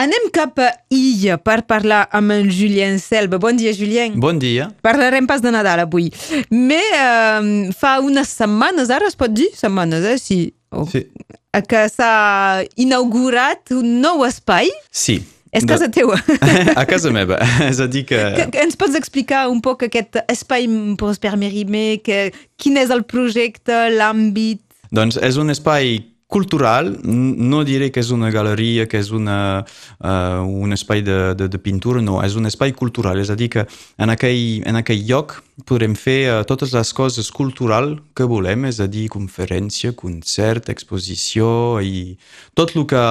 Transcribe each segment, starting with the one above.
Anem cap a Illa per parlar amb en Julien Selva. Bon dia, Julien. Bon dia. Parlarem pas de Nadal avui. Mais eh, fa unes setmanes, ara es pot dir setmanes, eh? Sí. Oh. Sí. Que s'ha inaugurat un nou espai. Sí. És casa De- teua. A casa meva. És a dir que... que, que ens pots explicar un poc aquest espai Prosper Mérimée, que, quin és el projecte, l'àmbit? Doncs és un espai cultural, no diré que és una galeria, que és una, uh, un espai de, de, de pintura, no, és un espai cultural, és a dir que en aquell, en aquell lloc podrem fer uh, totes les coses cultural que volem, és a dir, conferència, concert, exposició i tot el que,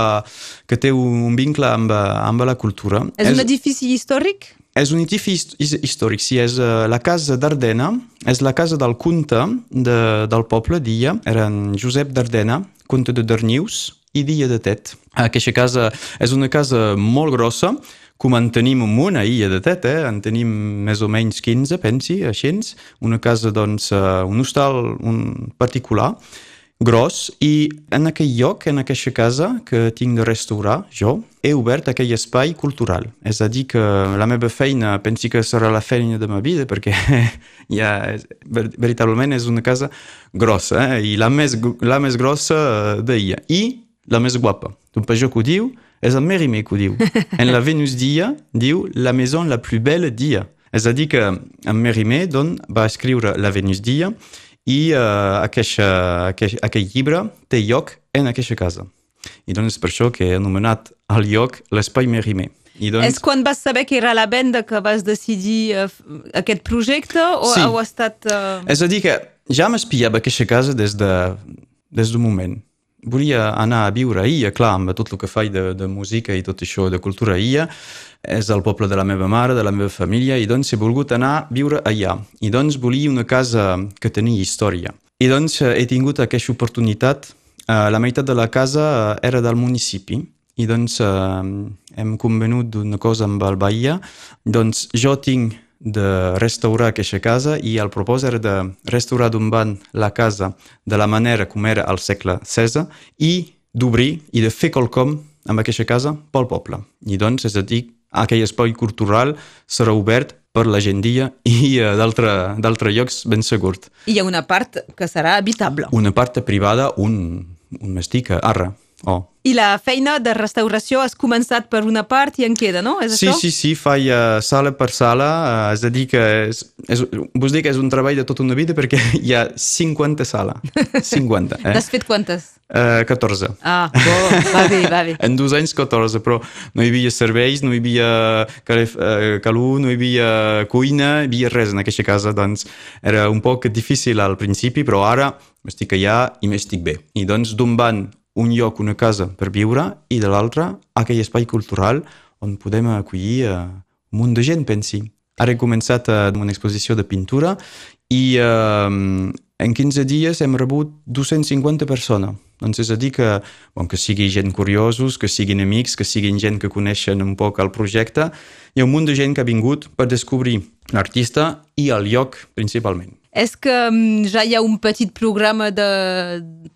que té un vincle amb, amb la cultura. És, un edifici històric? És un edifici his- his- històric, sí, és uh, la casa d'Ardena, és la casa del comte de, del poble d'Illa, era en Josep d'Ardena, comte de Darnius i d'Illa de Tet. Aquesta casa és una casa molt grossa, com en tenim un munt a Illa de Tet, eh? en tenim més o menys 15, pensi, així, una casa, doncs, uh, un hostal un particular, gros i en aquell lloc, en aquesta casa que tinc de restaurar, jo, he obert aquell espai cultural. És a dir, que la meva feina pensi que serà la feina de ma vida perquè ja, ver- veritablement és una casa grossa eh? i la més, la més grossa eh, d'ella i la més guapa. Un pajó que ho diu és el Mérimée que ho diu. En la Venus d'Illa diu la maison la plus belle d'Illa. És a dir que en Mérimée don, va escriure la Venus d'Illa i uh, aquest, aquest, aquell llibre té lloc en aquesta casa. I doncs per això que he anomenat el lloc l'Espai Mérimée. I doncs, És quan vas saber que era la venda que vas decidir eh, aquest projecte o Sí. heu estat... Eh... és a dir que ja m'espiava aquesta casa des de, des d'un moment. Volia anar a viure a Illa, clar, amb tot el que faig de, de música i tot això de cultura a Illa. És el poble de la meva mare, de la meva família, i doncs he volgut anar a viure allà. I doncs volia una casa que tenia història. I doncs eh, he tingut aquesta oportunitat. Eh, la meitat de la casa eh, era del municipi, i doncs hem convenut d'una cosa amb el Bahia. Doncs jo tinc de restaurar aquesta casa i el propòsit era de restaurar d'un band la casa de la manera com era al segle XVI i d'obrir i de fer quelcom amb aquesta casa pel poble. I doncs, és a dir, aquell espai cultural serà obert per la gent dia i eh, d'altre- d'altres llocs ben segur. I hi ha una part que serà habitable. Una part privada, un, un mestica, arra. Oh. I la feina de restauració has començat per una part i en queda, no? És Sí, això? sí, sí, faig uh, sala per sala, uh, és a dir que és, és, vos dic que és un treball de tota una vida perquè hi ha 50 sales, 50, eh? N'has fet quantes? Uh, 14. Ah, bo, va bé, va bé. En dos anys 14, però no hi havia serveis, no hi havia calef, uh, calor, no hi havia cuina, hi havia res en aquesta casa, doncs era un poc difícil al principi, però ara m'estic allà i m'estic bé. I doncs d'un ban un lloc, una casa per viure, i de l'altre aquell espai cultural on podem acollir uh, un munt de gent, pensi. Ara he començat uh, una exposició de pintura i uh, en 15 dies hem rebut 250 persones. Doncs és a dir que, bon, que sigui gent curiosos, que siguin amics, que siguin gent que coneixen un poc el projecte, hi ha un munt de gent que ha vingut per descobrir l'artista i el lloc principalment. És que mm, ja hi ha un petit programa de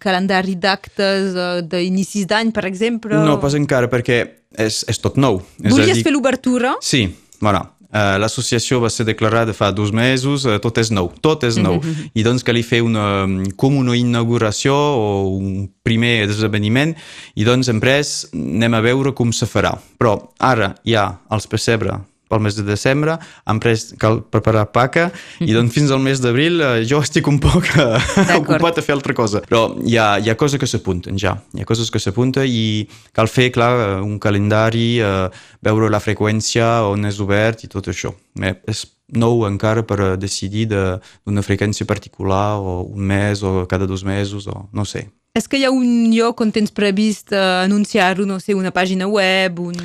calendari d'actes, eh, d'inicis d'any, per exemple? No, pas encara, perquè és, és tot nou. Volies dir- fer l'obertura? Sí, voilà. Uh, L'associació va ser declarada fa dos mesos, uh, tot és nou, tot és nou. I doncs calia fer una, com una inauguració o un primer esdeveniment i doncs en pres anem a veure com se farà. Però ara hi ha els pessebre pel mes de desembre, han pres, cal preparar paca, i doncs fins al mes d'abril eh, jo estic un poc eh, ocupat a fer altra cosa. Però hi ha, hi ha coses que s'apunten ja, hi ha coses que s'apunten i cal fer, clar, un calendari, eh, veure la freqüència, on és obert i tot això. Eh, és nou encara per a decidir de- d'una freqüència particular o un mes o cada dos mesos o no sé. És que hi ha un lloc on tens previst uh, anunciar-ho, no sé, una pàgina web, un...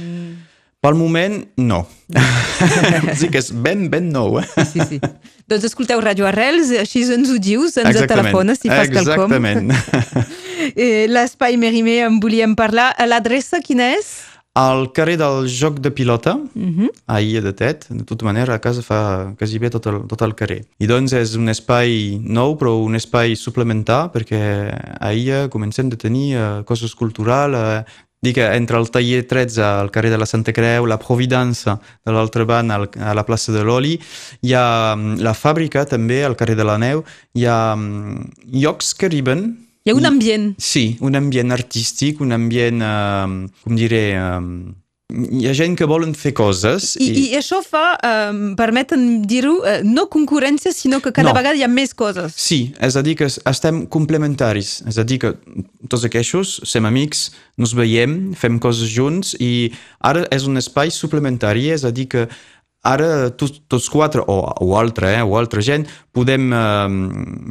Pel moment, no. sí que és ben, ben nou, eh? Sí, sí. doncs escolteu Radio Arrels, així ens ho dius, ens telefones si fas quelcom. Exactament. Eh, L'espai Mérimée en volíem parlar. L'adreça quina és? Al carrer del joc de pilota, Mhm. a Illa de Tet, de tota manera, a casa fa quasi bé tot el, tot el carrer. I doncs és un espai nou, però un espai suplementar, perquè a Illa comencem de tenir uh, coses culturals, uh, Dic que entre el taller 13 al carrer de la Santa Creu, la Providança de l'altra banda a la plaça de l'Oli, hi ha mm, la fàbrica també al carrer de la Neu, hi ha mm, llocs que arriben Hi ha un ambient. Sí, un ambient artístic, un ambient, eh, com diré, eh, hi ha gent que volen fer coses I, i això fa, eh, permeten dir-ho, eh, no concurrència, sinó que cada No. vegada hi ha més coses. Sí, és a dir que es- estem complementaris, és a dir que tots aquests som amics, nos veiem, fem coses junts i ara és un espai suplementari, és a dir que ara tots, tots quatre, o, o altra, eh, o altra gent, podem eh,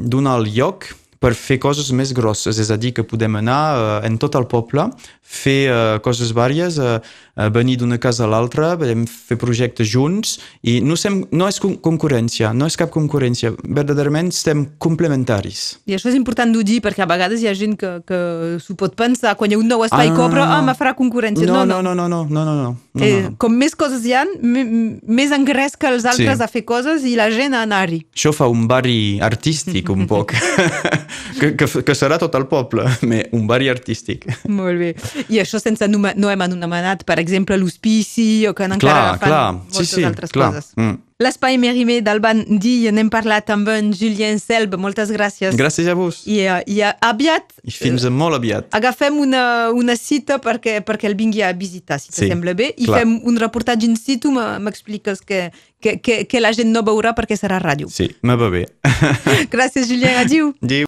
donar el lloc per fer coses més grosses, és a dir, que podem anar eh, en tot el poble, fer eh, coses vàries, eh, venir d'una casa a l'altra, podem fer projectes junts i no, sem, no és concurrència, no és cap concurrència, verdaderament estem complementaris. I això és important d'ho dir perquè a vegades hi ha gent que, que s'ho pot pensar, quan hi ha un nou espai ah, cobra, ah, me farà concurrència. No, no, no, no, no, no, no, no. no. Eh, no. Com més coses hi ha, més engresca els altres Sí. a fer coses i la gent a anar-hi. Això fa un barri artístic un poc, que, que, que serà tot el poble, però un barri artístic. Molt bé. I això sense numa- no hem anomenat, per exemple, l'hospici o que encara Clar, fan clar, sí, moltes sí, altres clar. coses. Mm. L'espai Mérimée d'Alban Di, n'hem parlat amb en Julien Selb, moltes gràcies. Gràcies a vos. I, uh, i uh, aviat I fins a molt aviat. agafem una, una cita perquè, perquè el vingui a visitar, si Sí, sembla bé, i clar. fem un reportatge in situ, m'expliques que, que, que, que la gent no veurà perquè serà ràdio. Sí, me va bé. Gràcies, Julien, adiu. Adéu.